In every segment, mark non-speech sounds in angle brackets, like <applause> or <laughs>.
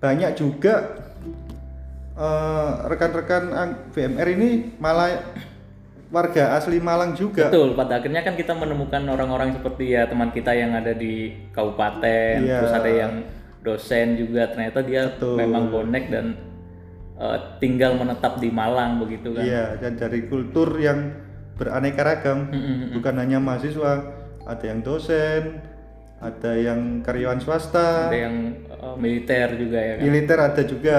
banyak juga eh, rekan-rekan ang- BMR ini malah warga asli Malang juga. Betul, pada akhirnya kan kita menemukan orang-orang seperti ya teman kita yang ada di kabupaten, Iya. terus ada yang dosen juga ternyata dia Betul. memang bonek dan eh, tinggal menetap di Malang begitu kan. Iya, dan dari kultur yang beraneka ragam, Mm-mm. bukan hanya mahasiswa, ada yang dosen, ada yang karyawan swasta, Ada yang eh, militer juga ya kan. militer ada juga.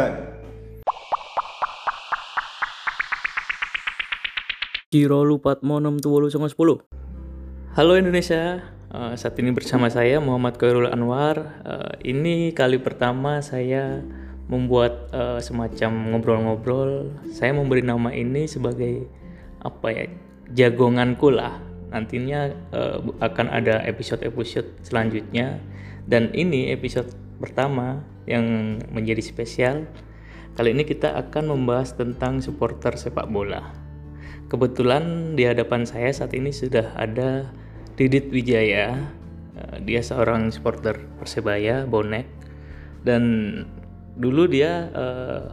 Kiro lupat monom tuwolu songo sepuluh. Halo Indonesia, Eh, saat ini bersama saya Muhammad Khairul Anwar. Eh, ini kali pertama saya membuat eh, semacam ngobrol-ngobrol. Saya memberi nama ini sebagai apa ya jagonganku lah. Nantinya bu- akan ada episode-episode selanjutnya. Dan ini episode pertama yang menjadi spesial. Kali ini kita akan membahas tentang supporter sepak bola. Kebetulan di hadapan saya saat ini sudah ada Didit Wijaya. Eh, Dia seorang supporter Persebaya, bonek. Dan dulu dia eh,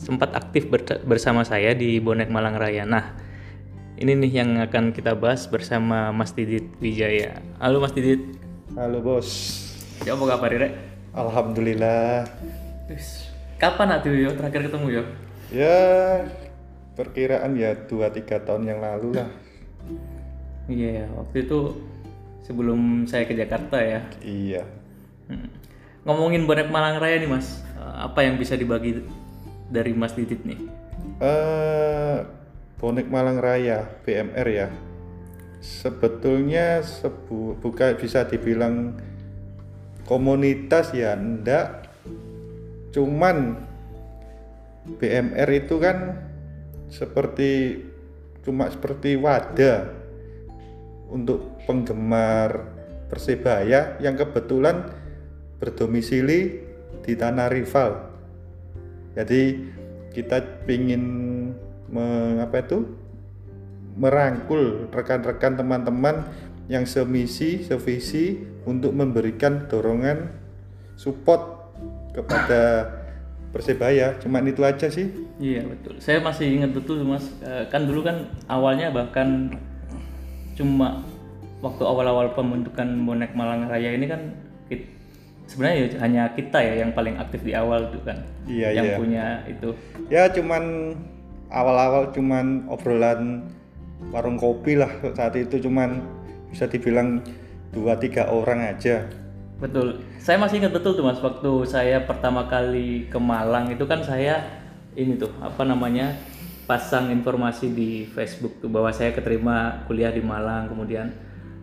sempat aktif ber- bersama saya di Bonek Malang Raya. Nah, ini nih yang akan kita bahas bersama Mas Didit Wijaya. Halo Mas Didit. Halo bos, Ya apa kabar Rek? alhamdulillah. Kapan atuh yo terakhir ketemu yo? Ya perkiraan ya 2-3 tahun yang lalu lah. Iya, waktu itu sebelum saya ke Jakarta ya. Iya. Hmm. Ngomongin bonek Malang Raya nih Mas, eh, apa yang bisa dibagi dari Mas Didit nih? eh bonek Malang Raya BMR ya. Sebetulnya sebu bukan bisa dibilang komunitas ya enggak. Cuman BMR itu kan seperti cuma seperti wadah untuk penggemar Persebaya yang kebetulan berdomisili di tanah rival. Jadi kita ingin mengapa itu merangkul rekan-rekan teman-teman yang semisi, sevisi untuk memberikan dorongan support kepada Persebaya. Cuman itu aja sih. Iya betul. Saya masih ingat betul Mas. Eh, kan dulu kan awalnya bahkan cuma waktu awal-awal pembentukan bonek Malang Raya ini kan sebenarnya ya hanya kita ya yang paling aktif di awal itu kan. Iya, yang iya. punya itu. Ya cuman awal-awal cuman obrolan warung kopi lah saat itu cuman bisa dibilang dua tiga orang aja. Betul. Saya masih ingat betul tuh Mas waktu saya pertama kali ke Malang itu kan saya ini tuh apa namanya pasang informasi di Facebook tuh bahwa saya keterima kuliah di Malang kemudian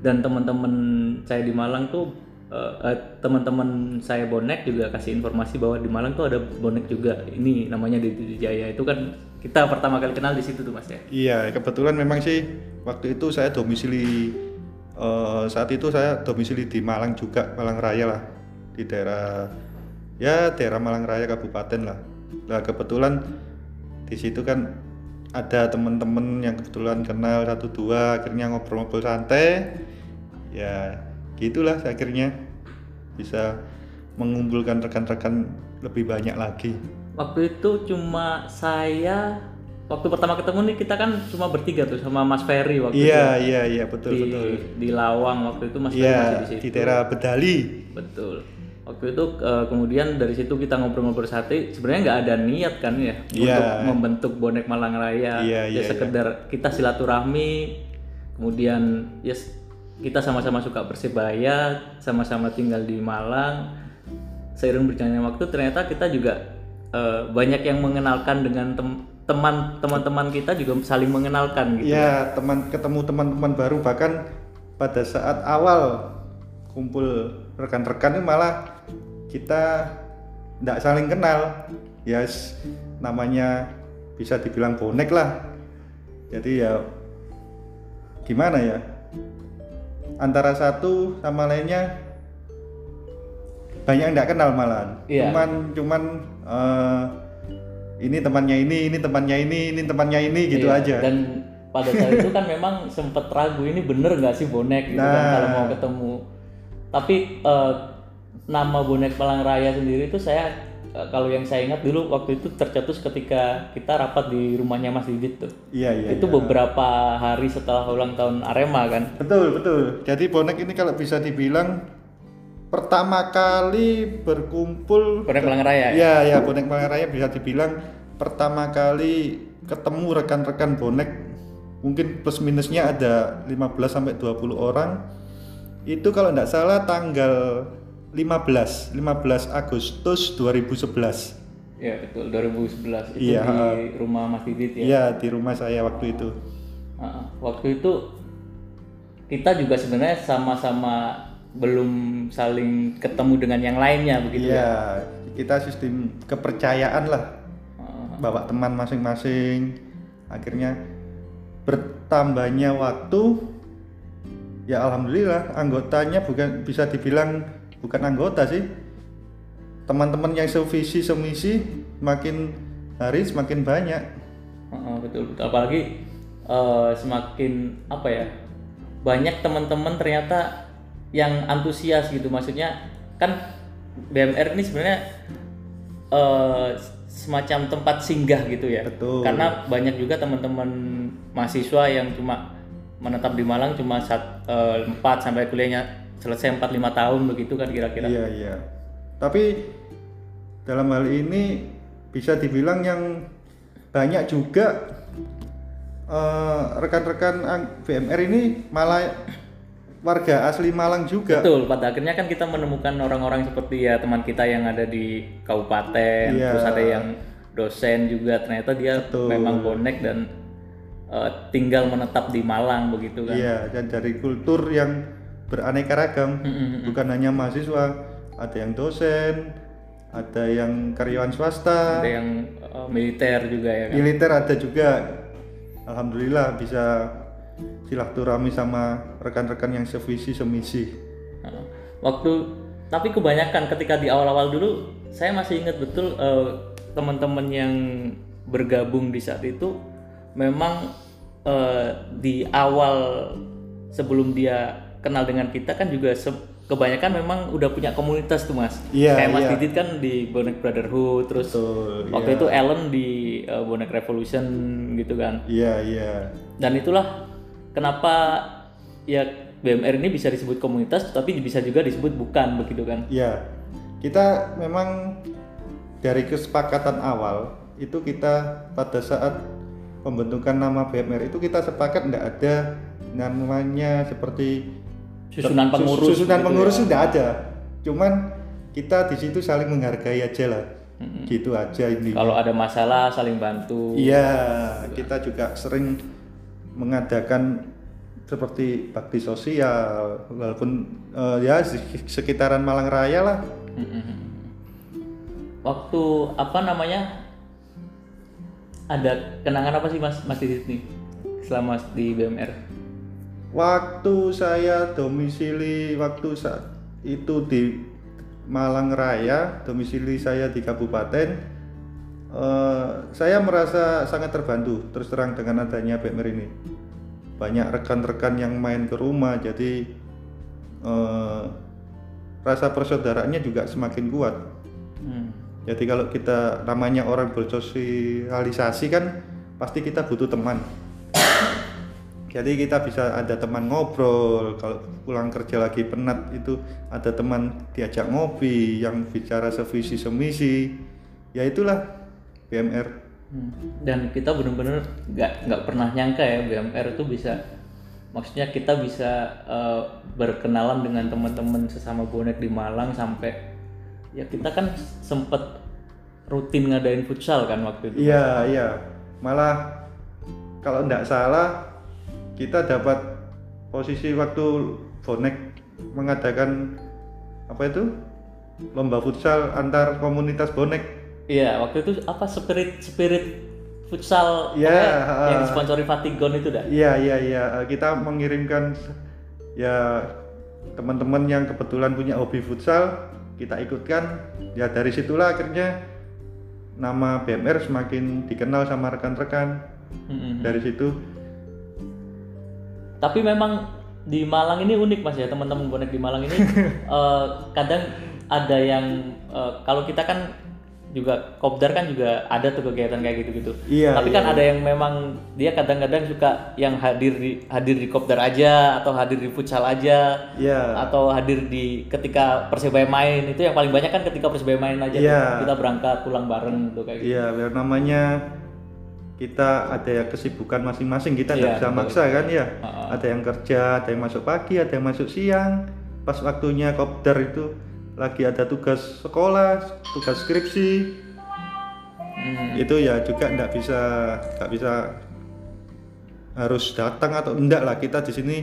dan teman-teman saya di Malang tuh eh, teman-teman saya bonek juga kasih informasi bahwa di Malang tuh ada bonek juga ini namanya Didi Jaya itu kan kita pertama kali kenal di situ tuh Mas ya. Iya, kebetulan memang sih waktu itu saya domisili eh, saat itu saya domisili di Malang juga, Malang Raya lah, di daerah ya daerah Malang Raya Kabupaten lah. Nah kebetulan di situ kan ada teman-teman yang kebetulan kenal satu dua, akhirnya ngobrol-ngobrol santai, ya gitulah akhirnya bisa mengumpulkan rekan-rekan lebih banyak lagi. Waktu itu cuma saya waktu pertama ketemu nih kita kan cuma bertiga tuh sama Mas Ferry waktu itu Iya iya iya betul di betul. di Lawang waktu itu Mas Ferry masih Iya di situ. di daerah Bedali. Betul. Waktu itu eh, kemudian dari situ kita ngobrol-ngobrol sate. Sebenarnya nggak ada niat kan ya Iya. untuk membentuk bonek Malang Raya. Iya, ya iya, sekedar kita silaturahmi. Kemudian ya s- kita sama-sama suka persebaya, sama-sama tinggal di Malang. Seiring berjalannya waktu ternyata kita juga eh, banyak yang mengenalkan dengan tem- teman teman-teman kita juga saling mengenalkan gitu. Iya, teman ketemu teman-teman baru bahkan pada saat awal kumpul rekan-rekan ini malah kita tidak saling kenal. Ya s- namanya bisa dibilang bonek lah. Jadi ya gimana ya? Antara satu sama lainnya banyak yang tidak kenal malahan. Iya. Cuman cuman eh, ini temannya ini, ini temannya ini, ini temannya ini gitu Iya, aja. Dan pada saat itu kan memang sempet ragu ini bener nggak sih bonek gitu kan Nah. kalau mau ketemu. Tapi eh, nama bonek Malang Raya sendiri itu saya eh, kalau yang saya ingat dulu waktu itu tercetus ketika kita rapat di rumahnya Mas Didit tuh. Iya iya. itu beberapa hari setelah ulang tahun Arema kan. Betul betul. Jadi bonek ini kalau bisa dibilang pertama kali berkumpul Bonek Malang Raya. ya? Iya ya bonek Malang Raya bisa dibilang pertama kali ketemu rekan-rekan bonek mungkin plus minusnya ada 15 sampai 20 orang. Itu kalau tidak salah tanggal 15 15 Agustus 2011. Iya betul 2011 itu Iya, di rumah Mas Didit ya. Iya di rumah saya waktu itu. Waktu itu kita juga sebenarnya sama-sama belum saling ketemu dengan yang lainnya begitu ya. Iya kita sistem kepercayaan lah. Heeh. bawa teman masing-masing akhirnya bertambahnya waktu ya alhamdulillah anggotanya bukan bisa dibilang bukan anggota sih teman-teman yang sevisi semisi makin hari semakin banyak Heeh, betul betul apalagi eh, semakin apa ya banyak teman-teman ternyata yang antusias gitu. Maksudnya kan BMR ini sebenarnya eh, semacam tempat singgah gitu ya. Betul. karena banyak juga teman-teman mahasiswa yang cuma menetap di Malang cuma saat eh, 4 sampai kuliahnya selesai 4 5 tahun begitu kan kira-kira. Iya iya. Tapi dalam hal ini bisa dibilang yang banyak juga eh, rekan-rekan ang- BMR ini malah warga asli Malang juga Betul, pada akhirnya kan kita menemukan orang-orang seperti ya teman kita yang ada di kabupaten, Iya. terus ada yang dosen juga ternyata dia Betul. memang bonek dan eh, tinggal menetap di Malang begitu kan. Iya, dan dari kultur yang beraneka ragam, Mm-mm. bukan hanya mahasiswa, ada yang dosen, ada yang karyawan swasta, Ada yang eh, militer juga ya kan. militer ada juga. Alhamdulillah bisa silaturahmi sama rekan-rekan yang sevisi semisi. Waktu tapi kebanyakan ketika di awal-awal dulu saya masih ingat betul eh, teman-teman yang bergabung di saat itu memang eh, di awal sebelum dia kenal dengan kita kan juga se- kebanyakan memang udah punya komunitas tuh mas. Iya, Kayak Mas iya. Didit kan di Bonek Brotherhood terus Betul. waktu itu Ellen di eh, Bonek Revolution gitu kan Iya, iya. dan itulah kenapa ya BMR ini bisa disebut komunitas tapi bisa juga disebut bukan begitu kan? Iya. Kita memang dari kesepakatan awal itu kita pada saat pembentukan nama BMR itu kita sepakat tidak ada namanya seperti susunan Sus- pengurus susunan gitu pengurus ya. sudah ada. Cuman kita di situ saling menghargai aja lah. Gitu aja ini. Kalau ada masalah saling bantu. Iya kita juga sering mengadakan seperti bakti sosial walaupun eh, ya di sekitaran Malang Raya lah. Mm-mm. waktu apa namanya ada kenangan apa sih mas mas Didit nih selama di BMR waktu saya domisili waktu saat itu di Malang Raya domisili saya di kabupaten eh, saya merasa sangat terbantu terus terang dengan adanya BMR ini banyak rekan-rekan yang main ke rumah jadi eh, rasa persaudaraannya juga semakin kuat Hmm. jadi kalau kita namanya orang bersosialisasi kan pasti kita butuh teman. Jadi kita bisa ada teman ngobrol, kalau pulang kerja lagi penat itu ada teman diajak ngopi yang bicara sevisi semisi. Ya itulah BMR. Hmm. dan kita bener-bener nggak nggak pernah nyangka ya BMR itu bisa maksudnya kita bisa eh, berkenalan dengan teman-teman sesama bonek di Malang sampai ya kita kan sempet rutin ngadain futsal kan waktu itu Iya, iya. Malah kalau tidak salah kita dapat posisi waktu bonek mengadakan apa itu lomba futsal antar komunitas bonek. Iya waktu itu apa spirit spirit futsal Iya, pokoknya yang ah. disponsori Fatigon itu dah Iya, iya, iya. Eh, Kita mengirimkan ya teman-teman yang kebetulan punya hobi futsal kita ikutkan. Ya dari situlah akhirnya nama BMR semakin dikenal sama rekan-rekan. Mm-mm. Dari situ Tapi memang di Malang ini unik mas ya teman-teman bonek di Malang ini <laughs> eh, kadang ada yang eh, kalau kita kan juga kopdar kan juga ada tuh kegiatan kayak gitu-gitu. Iya, Tapi kan ada yang memang dia kadang-kadang suka yang hadir di hadir di kopdar aja atau hadir di futsal aja Iya. atau hadir di ketika persebaya main itu yang paling banyak kan ketika persebaya main aja Iya. tuh, kita berangkat pulang bareng tuh kayak gitu. Iya, biar namanya kita ada ya kesibukan masing-masing kita Iya, nggak bisa betul. maksa kan ya. Ha-ha. Ada yang kerja, ada yang masuk pagi, ada yang masuk siang. Pas waktunya kopdar itu lagi ada tugas sekolah, tugas skripsi. Hmm. Itu ya juga nggak bisa nggak bisa harus datang atau enggak lah kita di sini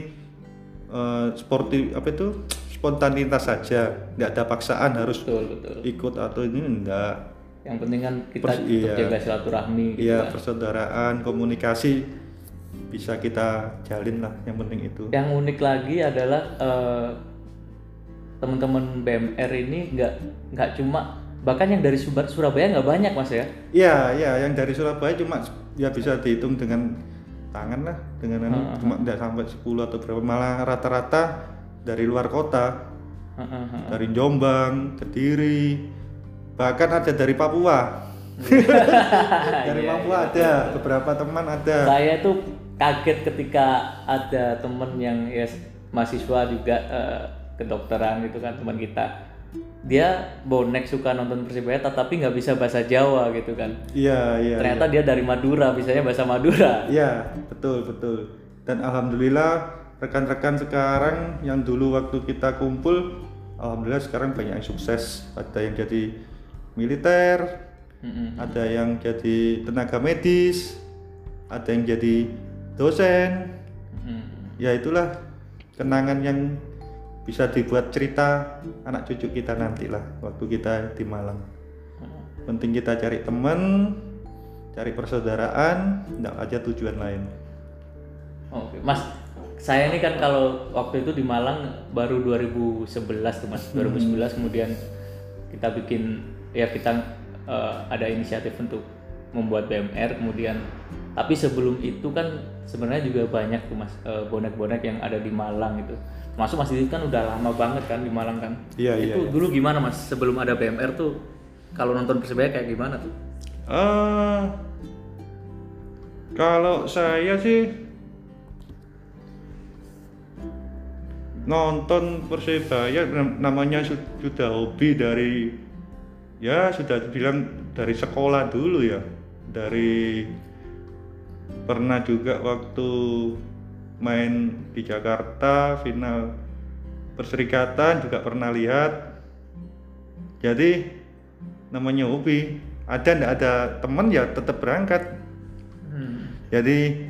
eh, sportif apa itu spontanitas saja, nggak ada paksaan harus Betul betul. ikut atau ini enggak. Yang penting kan kita Pers- iya. jaga silaturahmi gitu Iya, kan. persaudaraan, komunikasi bisa kita jalin lah, yang penting itu. Yang unik lagi adalah eh, teman-teman BMR ini nggak nggak cuma bahkan yang dari Surabaya nggak banyak mas ya. Iya, iya, yang dari Surabaya cuma ya bisa dihitung dengan tangan lah, dengan anu, Ah, cuma tidak sampai 10 atau berapa, malah rata-rata dari luar kota, Heeh, heeh. dari Jombang, Kediri, bahkan ada dari Papua. <laughs> dari Iya, Papua ada, beberapa teman ada. Saya tuh kaget ketika ada temen yang ya mahasiswa juga eh, kedokteran gitu kan teman kita. Dia bonek suka nonton Persibaya tapi nggak bisa bahasa Jawa gitu kan. Iya, iya. Ternyata dia dari Madura, bisanya bahasa Madura. Iya, betul betul. Dan alhamdulillah rekan-rekan sekarang yang dulu waktu kita kumpul, alhamdulillah sekarang banyak yang sukses. Ada yang jadi militer, Mm-mm. ada yang jadi tenaga medis, ada yang jadi dosen. Mm. Ya itulah kenangan yang bisa dibuat cerita anak cucu kita nanti lah waktu kita di Malang. Penting kita cari teman, cari persaudaraan, tidak aja tujuan lain. Oke, Mas. Saya ini kan kalau waktu itu di Malang baru 2011 tuh Mas. 2011 kemudian kita bikin ya kita eh, ada inisiatif untuk membuat BMR kemudian tapi sebelum itu kan sebenarnya juga banyak tuh Mas eh, bonek-bonek yang ada di Malang itu. Masuk Mas Didit kan udah lama banget kan di Malang kan. Iya, iya, Itu dulu gimana Mas sebelum ada BMR tuh kalau nonton Persebaya kayak gimana tuh? Eh, kalau saya sih nonton Persebaya nam- namanya su- sudah hobi dari ya sudah dibilang dari sekolah dulu ya dari pernah juga waktu main di Jakarta final perserikatan juga pernah lihat. Jadi namanya hobi. Ada ndak ada teman ya tetap berangkat. Hmm. jadi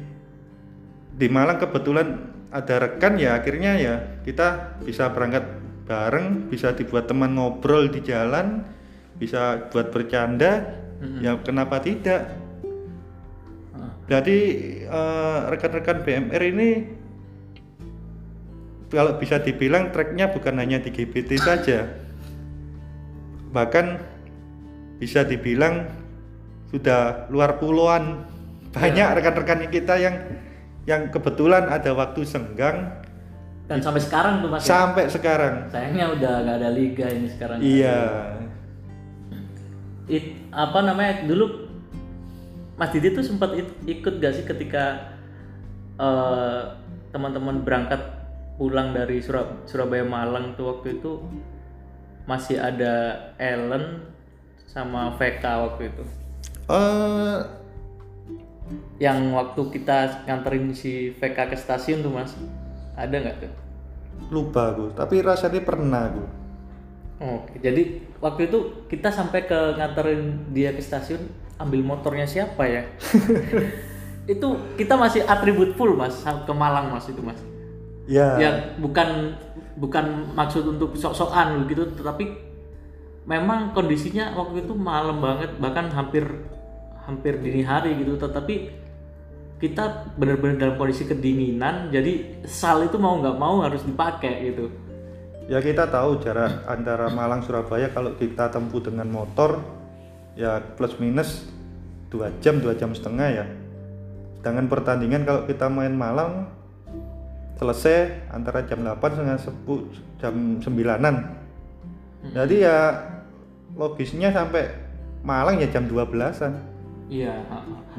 di Malang kebetulan ada rekan ya akhirnya ya kita bisa berangkat bareng bisa dibuat teman ngobrol di jalan bisa buat bercanda. Ya kenapa tidak Jadi eh, rekan-rekan BMR ini kalau bisa dibilang treknya bukan hanya di GBT saja bahkan bisa dibilang sudah luar pulauan banyak rekan-rekan kita yang yang kebetulan ada waktu senggang Dan sampai sekarang tuh Mas. ya? sampai sekarang Sayangnya udah nggak ada liga ini sekarang. iya It- apa namanya dulu Mas Didi tuh sempat ikut gak sih ketika eh, teman-teman berangkat pulang dari Surab- Surabaya Malang tuh waktu itu masih ada Ellen sama VK waktu itu? Eh. Yang waktu kita nganterin si VK ke stasiun tuh Mas. Ada nggak tuh? lupa aku tapi rasanya pernah aku. Oke, jadi waktu itu kita sampai ke nganterin dia ke stasiun ambil motornya siapa ya? <laughs> itu kita masih atribut full mas ke Malang mas itu mas. ya Ya bukan bukan maksud untuk sok-sokan gitu, tetapi memang kondisinya waktu itu malam banget bahkan hampir hampir dini hari gitu, tetapi kita benar-benar dalam kondisi kedinginan, jadi sal itu mau nggak mau harus dipakai gitu. ya kita tahu jarak antara Malang Surabaya kalau kita tempuh dengan motor ya plus minus dua jam dua jam setengah ya sedangkan pertandingan kalau kita main Malang selesai antara jam 8 dengan 10 jam 9an jadi ya logisnya sampai Malang ya jam 12-an Iya.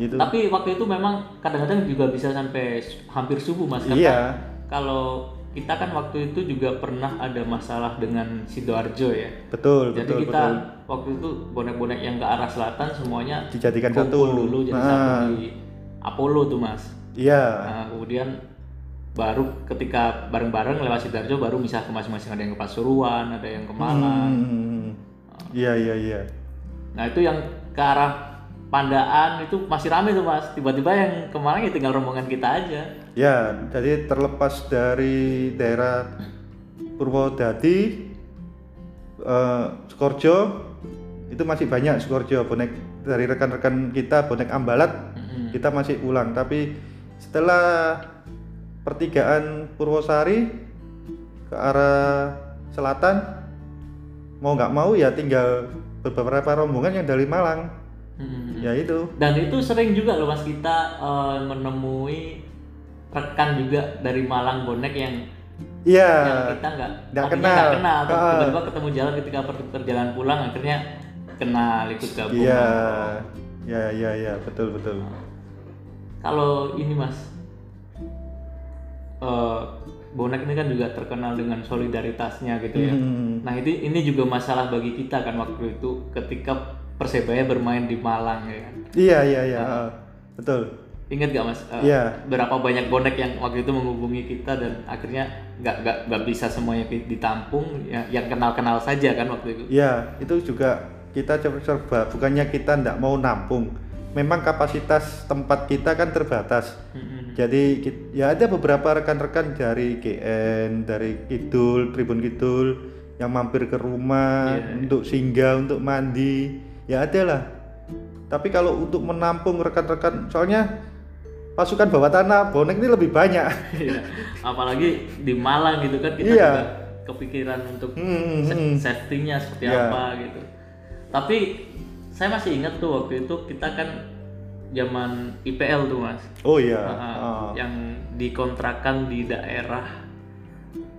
gitu. Tapi waktu itu memang kadang-kadang juga bisa sampai hampir subuh mas. Iya. Kalau kita kan waktu itu juga pernah ada masalah dengan sidoarjo ya. Betul, Jadi betul, kita betul. waktu itu bonek-bonek yang ke arah selatan semuanya Dijadikan satu. dulu jadi Ah. satu di Apollo tuh mas. Iya. Nah, kemudian baru ketika bareng-bareng lewat sidoarjo baru misah ke masing-masing ada yang ke Pasuruan, ada yang ke Malang. Hmm. Iya, iya, iya. Nah itu yang ke arah Pandaan itu masih rame tuh mas. Tiba-tiba yang ke Malang ya tinggal rombongan kita aja. Ya, jadi terlepas dari daerah Purwodadi, eh, Sukorjo, itu masih banyak Sukorjo bonek dari rekan-rekan kita bonek ambalat Mm-mm. kita masih pulang. Tapi setelah pertigaan Purwosari ke arah selatan, mau nggak mau ya tinggal beberapa rombongan yang dari Malang. Mm-mm. Ya itu. Dan itu sering juga loh mas kita eh, menemui rekan juga dari Malang bonek yang Iya. yang kita nggak nggak kenal. kenal Ah. tiba-tiba ketemu jalan ketika per- perjalanan pulang akhirnya kenal ikut gabung. Iya. Ya, ya, ya, betul, betul. Kalau ini mas, eh, bonek ini kan juga terkenal dengan solidaritasnya gitu ya. Hmm. Nah ini ini juga masalah bagi kita kan waktu itu ketika Persebaya bermain di Malang ya kan. Iya, iya, iya. ah, Betul. Ingat gak mas? Eh, Iya. Berapa banyak bonek yang waktu itu menghubungi kita dan akhirnya nggak nggak nggak bisa semuanya di- ditampung ya, yang kenal-kenal saja kan waktu itu. Iya, itu juga kita coba coba bukannya kita ndak mau nampung. Memang kapasitas tempat kita kan terbatas. Jadi ya ada beberapa rekan-rekan dari GN, dari Kidul, Tribun Kidul yang mampir ke rumah Iya, untuk singgah, untuk mandi. Ya ada lah. Tapi kalau untuk menampung rekan-rekan soalnya pasukan bawah tanah bonek ini lebih banyak. <laughs> Iya. Apalagi di Malang gitu kan kita Iya. juga kepikiran untuk Hmm, sa- hmm. safety-nya seperti Iya. apa gitu. Tapi saya masih ingat tuh waktu itu kita kan zaman IPL tuh mas, Oh iya. Ah, ah. yang dikontrakan di daerah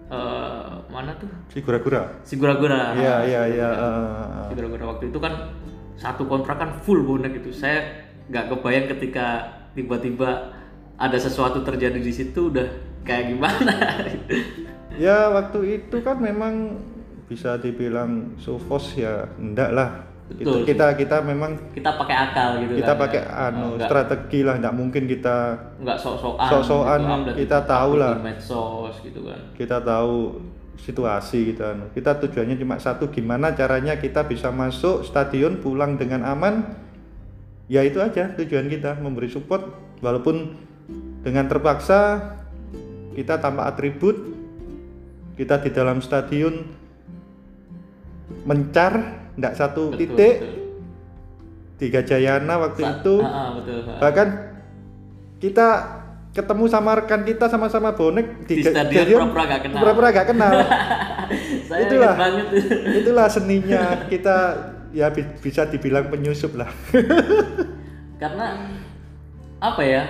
eh, mana tuh? Sigura-gura. Sigura-gura. Iya, iya, iya. ah, ah, ah. Sigura-gura waktu itu kan satu kontrakan full bonek itu. Saya nggak kebayang ketika tiba-tiba ada sesuatu terjadi di situ udah kayak gimana. <laughs> Ya waktu itu kan memang bisa dibilang sofos ya enggak lah. Betul. Itu kita kita memang kita pakai akal gitu kita kan, pakai ya. anu nggak, strategi lah, enggak mungkin kita nggak sok-sokan sok-sokan, gitu, update- kita tahu lah. medsos gitu kan kita tahu situasi gitu anu. Kita tujuannya cuma satu gimana caranya kita bisa masuk stadion pulang dengan aman. Ya itu aja tujuan kita memberi support walaupun dengan terpaksa kita tanpa atribut kita di dalam stadion mencar enggak satu Betul, titik betul. di Gajayana waktu Sa- itu Ah, ah, betul ah. bahkan kita ketemu sama rekan kita sama-sama bonek Di ga- stadion pura-pura nggak kenal. pura-pura nggak kenal <laughs> saya itulah. banget <laughs> itulah seninya kita ya bi- bisa dibilang penyusup lah <laughs> karena apa ya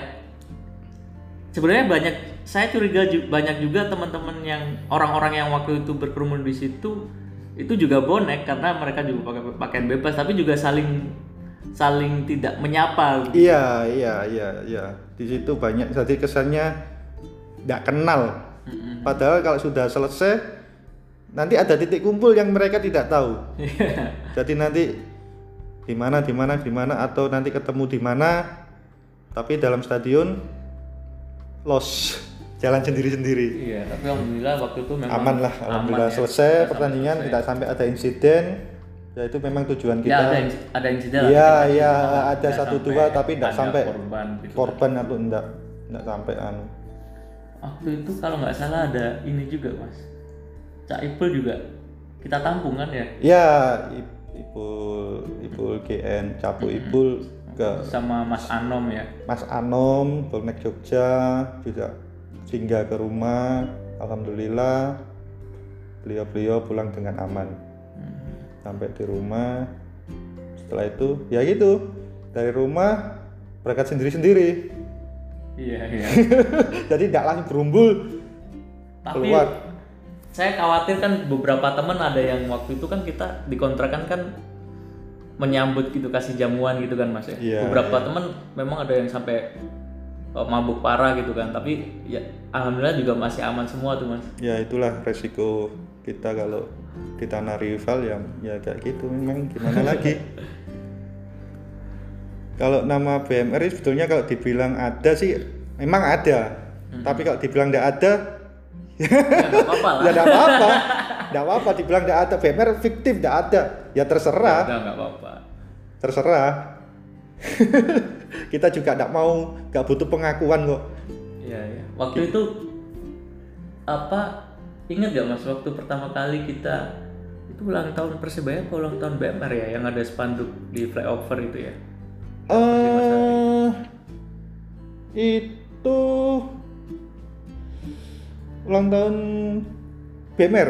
sebenarnya banyak saya curiga ju- banyak juga teman-teman yang orang-orang yang waktu itu berkerumun di situ itu juga bonek karena mereka juga pakai pakaian bebas tapi juga saling saling tidak menyapa iya iya iya iya. Di situ banyak. Jadi kesannya nggak kenal. Padahal kalau sudah selesai nanti ada titik kumpul yang mereka tidak tahu. <laughs> Jadi nanti di mana di mana di mana atau nanti ketemu di mana tapi dalam stadion los. Jalan sendiri-sendiri. Iya tapi alhamdulillah waktu itu memang aman lah alhamdulillah aman ya. selesai pertandingan tidak sampai ada insiden ya itu memang tujuan selesai. kita. ya ada ins- ada Iya, lah. iya, Nggak ada satu dua, tapi ada sampai korban gitu. korban atau enggak enggak sampai anu. Waktu itu kalau nggak salah ada ini juga mas. Cak Ipul juga. Kita tampung kan ya? Ya I- Ipul Ipul GN Capu Ipul ke sama Mas Anom ya? Mas Anom Bonek Jogja juga singgah ke rumah. Alhamdulillah beliau-beliau pulang dengan aman sampai di rumah. Setelah itu ya gitu. Dari rumah berangkat sendiri-sendiri. Iya iya. <laughs> Jadi tidak langsung berumbul tapi keluar. saya khawatir kan beberapa teman ada yang waktu itu kan kita dikontrakan kan menyambut gitu kasih jamuan gitu kan mas ya? Iya, beberapa teman memang ada yang sampai uh, mabuk parah gitu kan. Tapi ya alhamdulillah juga masih aman semua tuh mas. Ya itulah resiko kita kalau di tanah rival ya ya kayak gitu. Memang gimana lagi? <laughs> Kalau nama BMR sebetulnya kalau dibilang ada sih memang ada. Tapi kalau dibilang tidak ada <laughs> ya nggak apa-apa lah. Ya tidak apa-apa. Tidak apa-apa dibilang tidak ada. BMR fiktif tidak ada. Ya terserah. Nggak apa-apa. Terserah. <laughs> Kita juga tidak mau nggak butuh pengakuan kok. Iya, iya. Waktu itu apa ingat gak mas waktu pertama kali kita itu ulang tahun persebaya atau ulang tahun BMR ya yang ada spanduk di flyover itu ya? eh itu ulang tahun BMR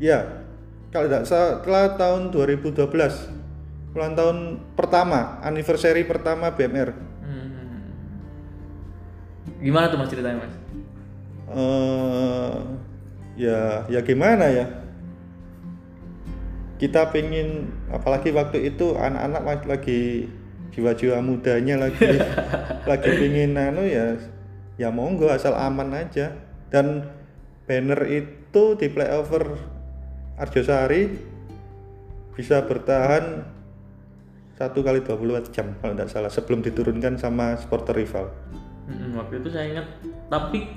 ya kalau tidak salah setelah tahun 2012 ulang tahun pertama anniversary pertama BMR Hmm. Gimana tuh mas ceritanya mas? Eh ya ya gimana ya? Kita pengen apalagi waktu itu anak-anak lagi- lagi jiwa-jiwa mudanya lagi <laughs> lagi pengen anu ya ya monggo asal aman aja. Dan banner itu di playover Arjosari bisa bertahan satu kali 24 jam kalau tidak salah sebelum diturunkan sama supporter rival. Hmm, waktu itu saya ingat tapi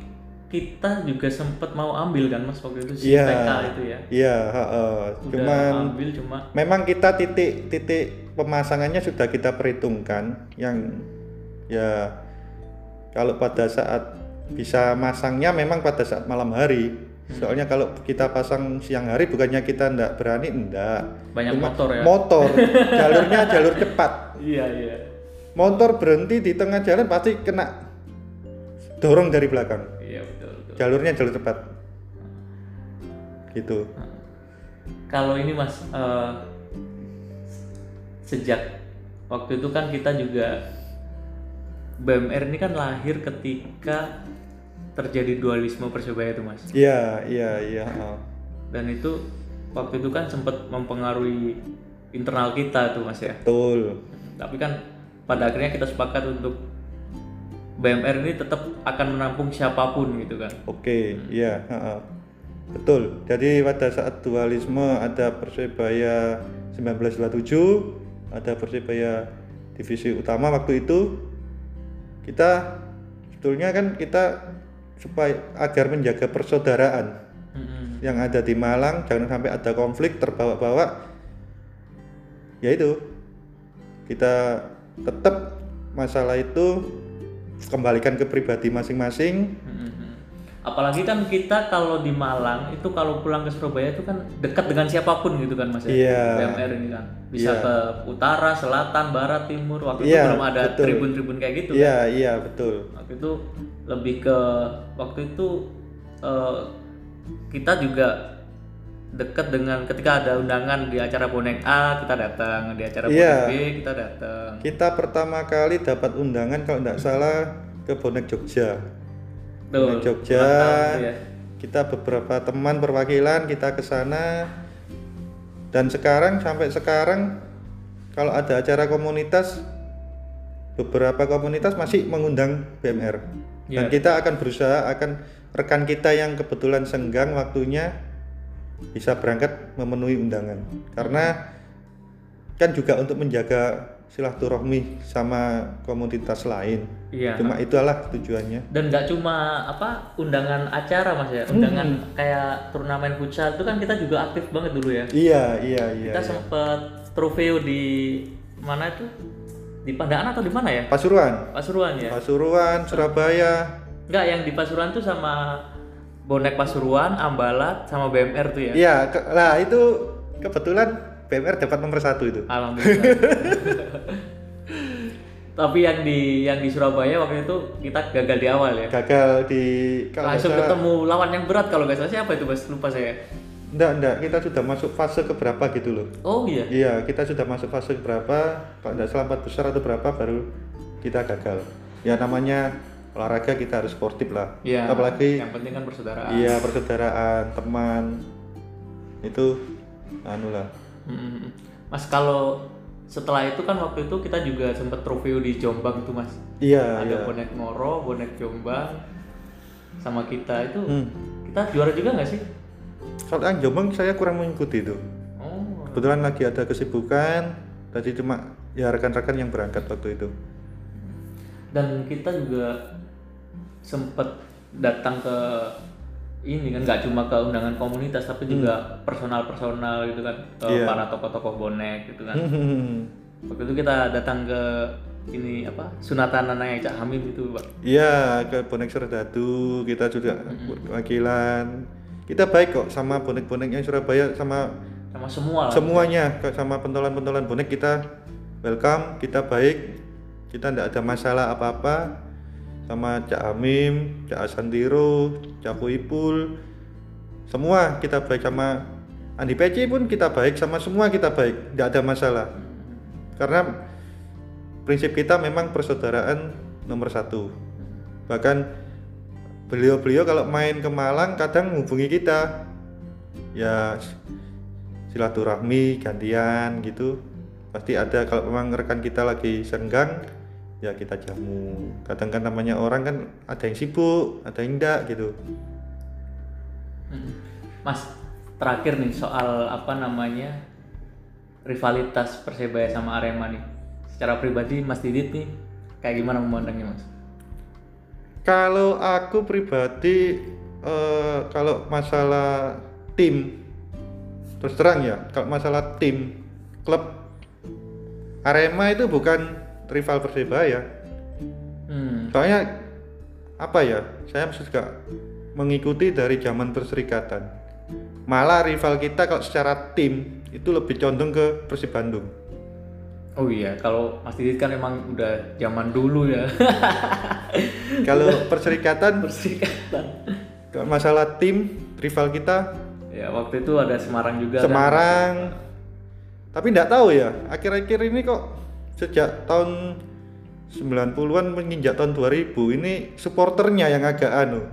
kita juga sempat mau ambil kan mas waktu itu si Iya. TK itu ya. iya heeh. Udah cuman ambil cuma memang kita titik titik pemasangannya sudah kita perhitungkan yang ya kalau pada saat bisa masangnya memang pada saat malam hari soalnya kalau kita pasang siang hari bukannya kita ndak berani ndak banyak Cuma motor ya. motor <laughs> jalurnya jalur cepat iya iya. motor berhenti di tengah jalan pasti kena dorong dari belakang Iya betul. Jalurnya jalur cepat gitu Kalau ini mas eh, sejak waktu itu kan kita juga BMR ini kan lahir ketika terjadi dualisme persebaya itu mas. iya iya iya. Dan itu waktu itu kan sempat mempengaruhi internal kita tuh mas ya. betul Tapi kan pada akhirnya kita sepakat untuk BMR ini tetap akan menampung siapa pun gitu kan. Oke, iya, heeh. betul. Jadi pada saat dualisme ada Persebaya 1927, ada Persebaya divisi utama waktu itu kita sebetulnya kan kita supaya agar menjaga persaudaraan Mm-mm. yang ada di Malang jangan sampai ada konflik terbawa-bawa yaitu kita tetap masalah itu kembalikan ke pribadi masing-masing Mm-mm. Apalagi kan kita kalau di Malang itu kalau pulang ke Surabaya itu kan dekat dengan siapa pun gitu kan mas ya. Iya. BMR ini kan bisa Iya. ke utara, selatan, barat, timur. Waktu Iya, itu belum ada tribun-tribun kayak gitu. kan. Iya, iya betul. Waktu itu lebih ke waktu itu eh, kita juga dekat dengan ketika ada undangan di acara bonek A kita datang, di acara bonek Iya. B kita datang. Kita pertama kali dapat undangan kalau tidak salah ke Bonek Jogja. Tuh, Bonek Jogja. ya. Kita beberapa teman perwakilan kita ke sana. Dan sekarang sampai sekarang kalau ada acara komunitas beberapa komunitas masih mengundang BMR. Dan Iya. kita akan berusaha akan rekan kita yang kebetulan senggang waktunya bisa berangkat memenuhi undangan. Karena kan juga untuk menjaga silaturahmi sama komunitas lain. Iya. Cuma itulah tujuannya. dan nggak cuma apa undangan acara mas ya undangan Hmm. kayak turnamen futsal itu kan kita juga aktif banget dulu ya Iya, iya, iya. kita iya. sempet trofeo di mana itu di Pandaan atau di mana ya Pasuruan. Pasuruan ya Pasuruan, Surabaya. nggak yang di Pasuruan tuh sama bonek Pasuruan Ambalat sama BMR tuh ya? Iya, lah itu kebetulan BMR dapat nomor satu itu. alhamdulillah. <laughs> Tapi yang di yang di Surabaya waktu itu kita gagal di awal ya? Gagal di kalau langsung salah- ketemu lawan yang berat kalau nggak salah siapa itu mas? Lupa saya. Enggak, enggak, kita sudah masuk fase ke berapa gitu loh. oh iya? Iya, kita sudah masuk fase berapa, kalau enggak salah empat besar atau berapa baru kita gagal. Ya namanya olahraga kita harus sportif lah. Iya. Apalagi yang penting kan persaudaraan. iya persaudaraan, teman itu anu lah. Mas kalau setelah itu kan waktu itu kita juga sempet review di Jombang tuh mas. iya Ada iya bonek Moro, bonek Jombang, sama kita itu Hmm. kita juara juga nggak sih? kalau yang Jombang saya kurang mengikuti itu Oh, kebetulan lagi ada kesibukan tadi cuma ya rekan-rekan yang berangkat waktu itu dan kita juga sempet datang ke ini kan nggak cuma ke undangan komunitas tapi juga personal-personal gitu kan ke Hmm. Iya. para tokoh-tokoh bonek gitu kan. Hmm. <laughs> Waktu itu kita datang ke ini apa sunatan anaknya Cak Hamid itu pak. Iya, ke bonek Serdadu kita juga wakilan. Kita baik kok sama bonek-boneknya Surabaya sama sama semua lah. semuanya ke- sama pentolan-pentolan bonek kita welcome, kita baik. Kita tidak ada masalah apa-apa sama Cak Amim, Cak Asantiro, Cak Ipul. Semua kita baik sama Andi Peci pun kita baik sama semua kita baik, tidak ada masalah. Karena prinsip kita memang persaudaraan nomor satu. Bahkan beliau-beliau kalau main ke Malang kadang menghubungi kita, ya silaturahmi gantian gitu. Pasti ada kalau memang rekan kita lagi senggang, ya kita jamu. Kadang kan namanya orang kan ada yang sibuk, ada yang enggak gitu. Mm. Mas terakhir nih soal apa namanya rivalitas Persebaya sama Arema nih. Secara pribadi Mas Didit nih kayak gimana memandangnya Mas? Kalau aku pribadi eh, kalau masalah tim terus terang ya, kalau masalah tim klub Arema itu bukan rival Persebaya. Hmm. Soalnya apa ya? Saya juga mengikuti dari zaman perserikatan. Malah rival kita kalau secara tim itu lebih condong ke Persib Bandung. Oh iya, kalau Mas Didit kan emang udah zaman dulu ya. <laughs> Kalau perserikatan Persikatan. kalau masalah tim rival kita Ya waktu itu ada Semarang juga. kan? Semarang. Tapi nggak tahu ya, akhir-akhir ini kok sejak tahun 90-an menginjak tahun 2000 ini supporternya yang agak anu.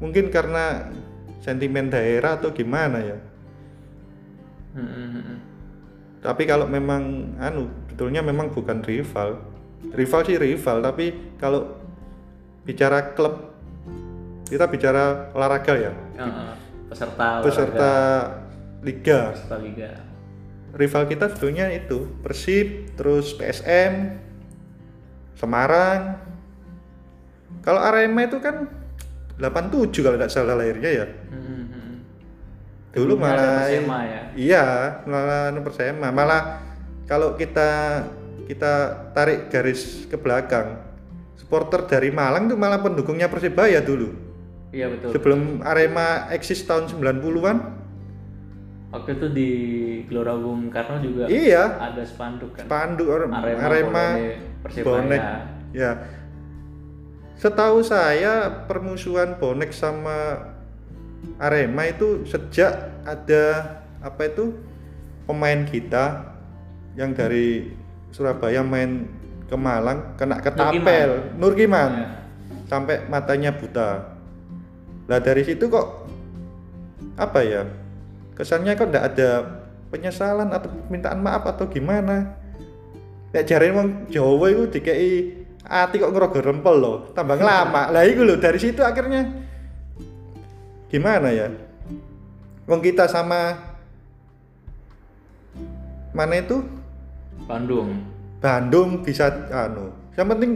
Mungkin karena sentimen daerah atau gimana ya. Hmm. Tapi kalau memang anu, betulnya memang bukan rival. Rival sih rival, tapi kalau bicara klub kita bicara olahraga ya. Peserta Peserta olahraga, liga. peserta liga. Rival kita sebetulnya itu Persib terus PSM Semarang. Kalau Arema itu kan 87 kalau tidak salah lahirnya ya. Hmm, dulu malah Persema ya. iya malah Persema. Malah kalau kita kita tarik garis ke belakang supporter dari Malang itu malah pendukungnya Persibaya dulu. Iya betul. sebelum Arema eksis tahun 90-an Waktu itu di Gelora Bung Karno juga iya. ada spanduk kan. Pandu Arema, Arema, Arema bonek. Ya. Setahu saya permusuhan bonek sama Arema itu sejak ada apa itu pemain kita yang dari Surabaya main ke Malang kena ketapel Nurkiman. Ya. sampai matanya buta. Lah dari situ kok apa ya kesannya kok tidak ada penyesalan atau permintaan maaf atau gimana Nek jare wong Jawa itu dikei ati kok ngerogoh rempel loh, tambah lama. Lah itu loh dari situ akhirnya gimana ya? Wong kita sama mana itu Bandung. Bandung bisa anu. Yang penting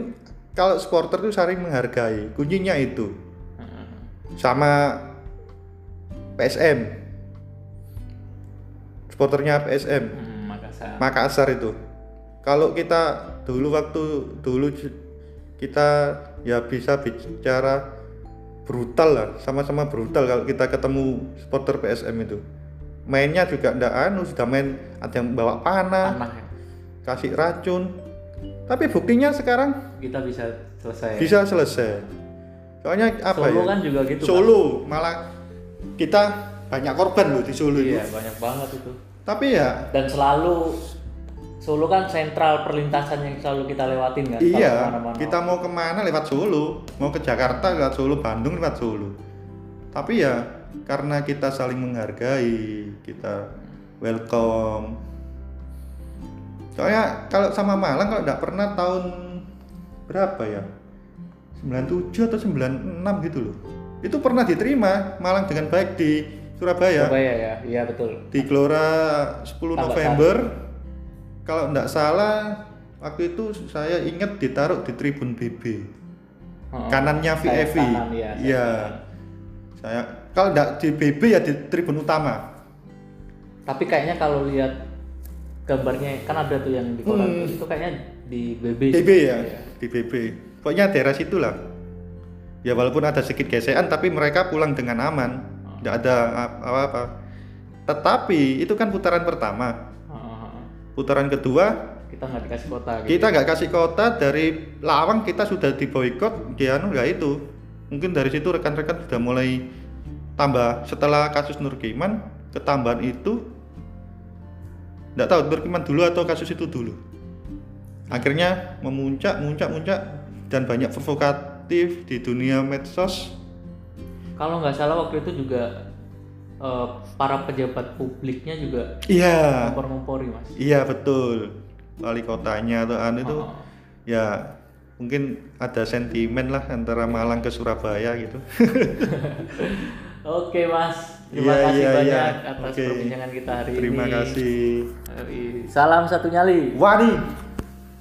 kalau supporter itu saling menghargai, kuncinya itu. Sama PSM. Supporternya PSM. Hmm, Makassar. Makassar itu. Kalau kita dulu waktu dulu kita ya bisa bicara brutal lah, sama-sama brutal kalau kita ketemu supporter PSM itu. Mainnya juga ndak anu, sudah main ada yang bawa panah, Panah ya. kasih racun. Tapi buktinya sekarang Kita bisa selesai. bisa selesai. Soalnya apa Solo ya? kan juga gitu. Solo malah kita banyak korban loh di Solo Kan? itu. Iya, banyak banget itu. Tapi ya Dan selalu Solo kan sentral perlintasan yang selalu kita lewatin kan. Iya, kalau ke mana-mana. kita mau ke mana lewat Solo, mau ke Jakarta lewat Solo, Bandung lewat Solo. Tapi ya karena kita saling menghargai, kita welcome, soalnya kalau sama Malang kalau nggak pernah tahun berapa ya 97 atau 96 gitu loh itu pernah diterima Malang dengan baik di Surabaya? Surabaya ya. Iya betul. Di Gelora 10 Tambak November. kalau nggak salah waktu itu saya ingat ditaruh di tribun BB Oh, kanannya VFV kanan, ya, iya. kanan. saya kalau nggak di BB ya di tribun utama. Tapi kayaknya kalau lihat gambarnya kan ada tuh yang di koran Hmm. itu kayaknya di BB BB ya Iya. di BB pokoknya daerah situ lah ya walaupun ada sedikit gesekan tapi mereka pulang dengan aman nggak ada apa-apa. Tetapi itu kan putaran pertama. Putaran kedua kita nggak dikasih kota gitu. kita nggak kasih kota dari Lawang kita sudah diboykot ya anu ya itu. Mungkin dari situ rekan-rekan sudah mulai tambah. Setelah kasus Nurkiman ketambahan itu nggak tahu Nurkiman dulu atau kasus itu dulu. Akhirnya memuncak muncak muncak dan banyak provokatif di dunia medsos kalau nggak salah waktu itu juga eh, para pejabat publiknya juga iya ngompor-ngompori mas iya betul wali kotanya atau anu itu Oh. ya mungkin ada sentimen lah antara Malang ke Surabaya gitu <laughs> Oke mas, terima Iya, kasih iya, banyak iya. atas Oke. perbincangan kita hari terima ini. kasih Yoi. Salam satu nyali. Wani